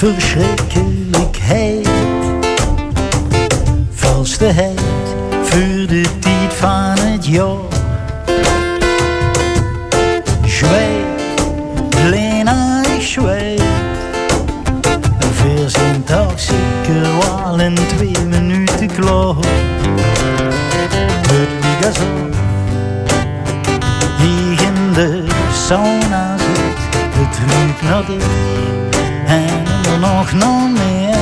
verschrikkelijkheid. Valsheid voor de tijd van het jaar. Zwijg, Lena, ik zwijg. Veer zijn toch zeker wel in twee minuten klaar. Het liegt zo, hier in de sauna zit, het ruikt naar dit en er nog nog meer.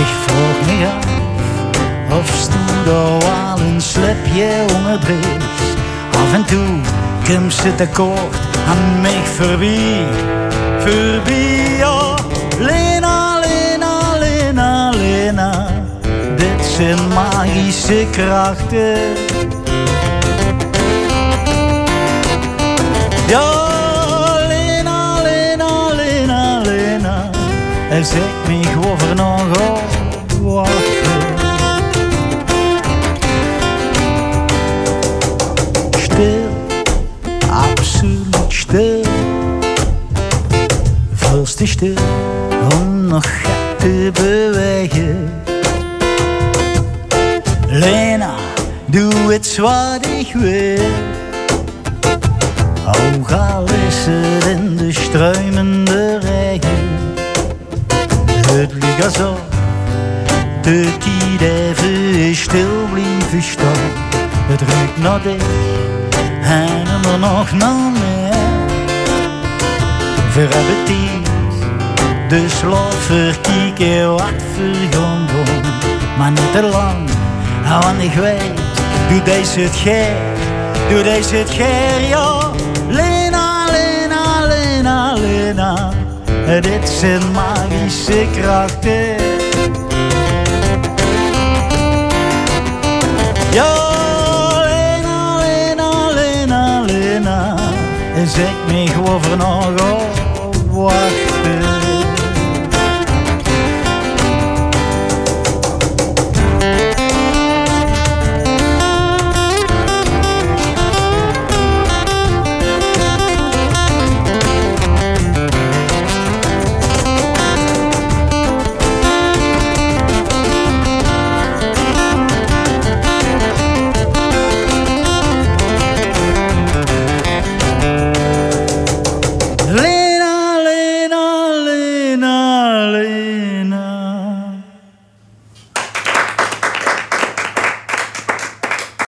Ik vroeg me af of stoel daar wel een slipje onderdreef. Af en toe komt ze tekort aan mij voorbij, voorbij, ja. Lena, Lena, Lena, Lena, dit zijn magische krachten. Ja, en zeg gewoon voor nog wachten. Stil, absoluut stil, te stil om nog te bewegen. Lena, doe het wat ik wil. Ook al is het in de struimende. De tijd even stil blijven staan. Het ruikt naar dit en er nog naar meer. Tijd, dus laat verkijken wat we gaan doen. Maar niet te lang, want ik weet, doe deze het geer, doe deze het geer, ja. Dit zijn magische krachten. Ja, Lena, Lena, Lena, Lena, zeg me gewoon voor nog op wachten.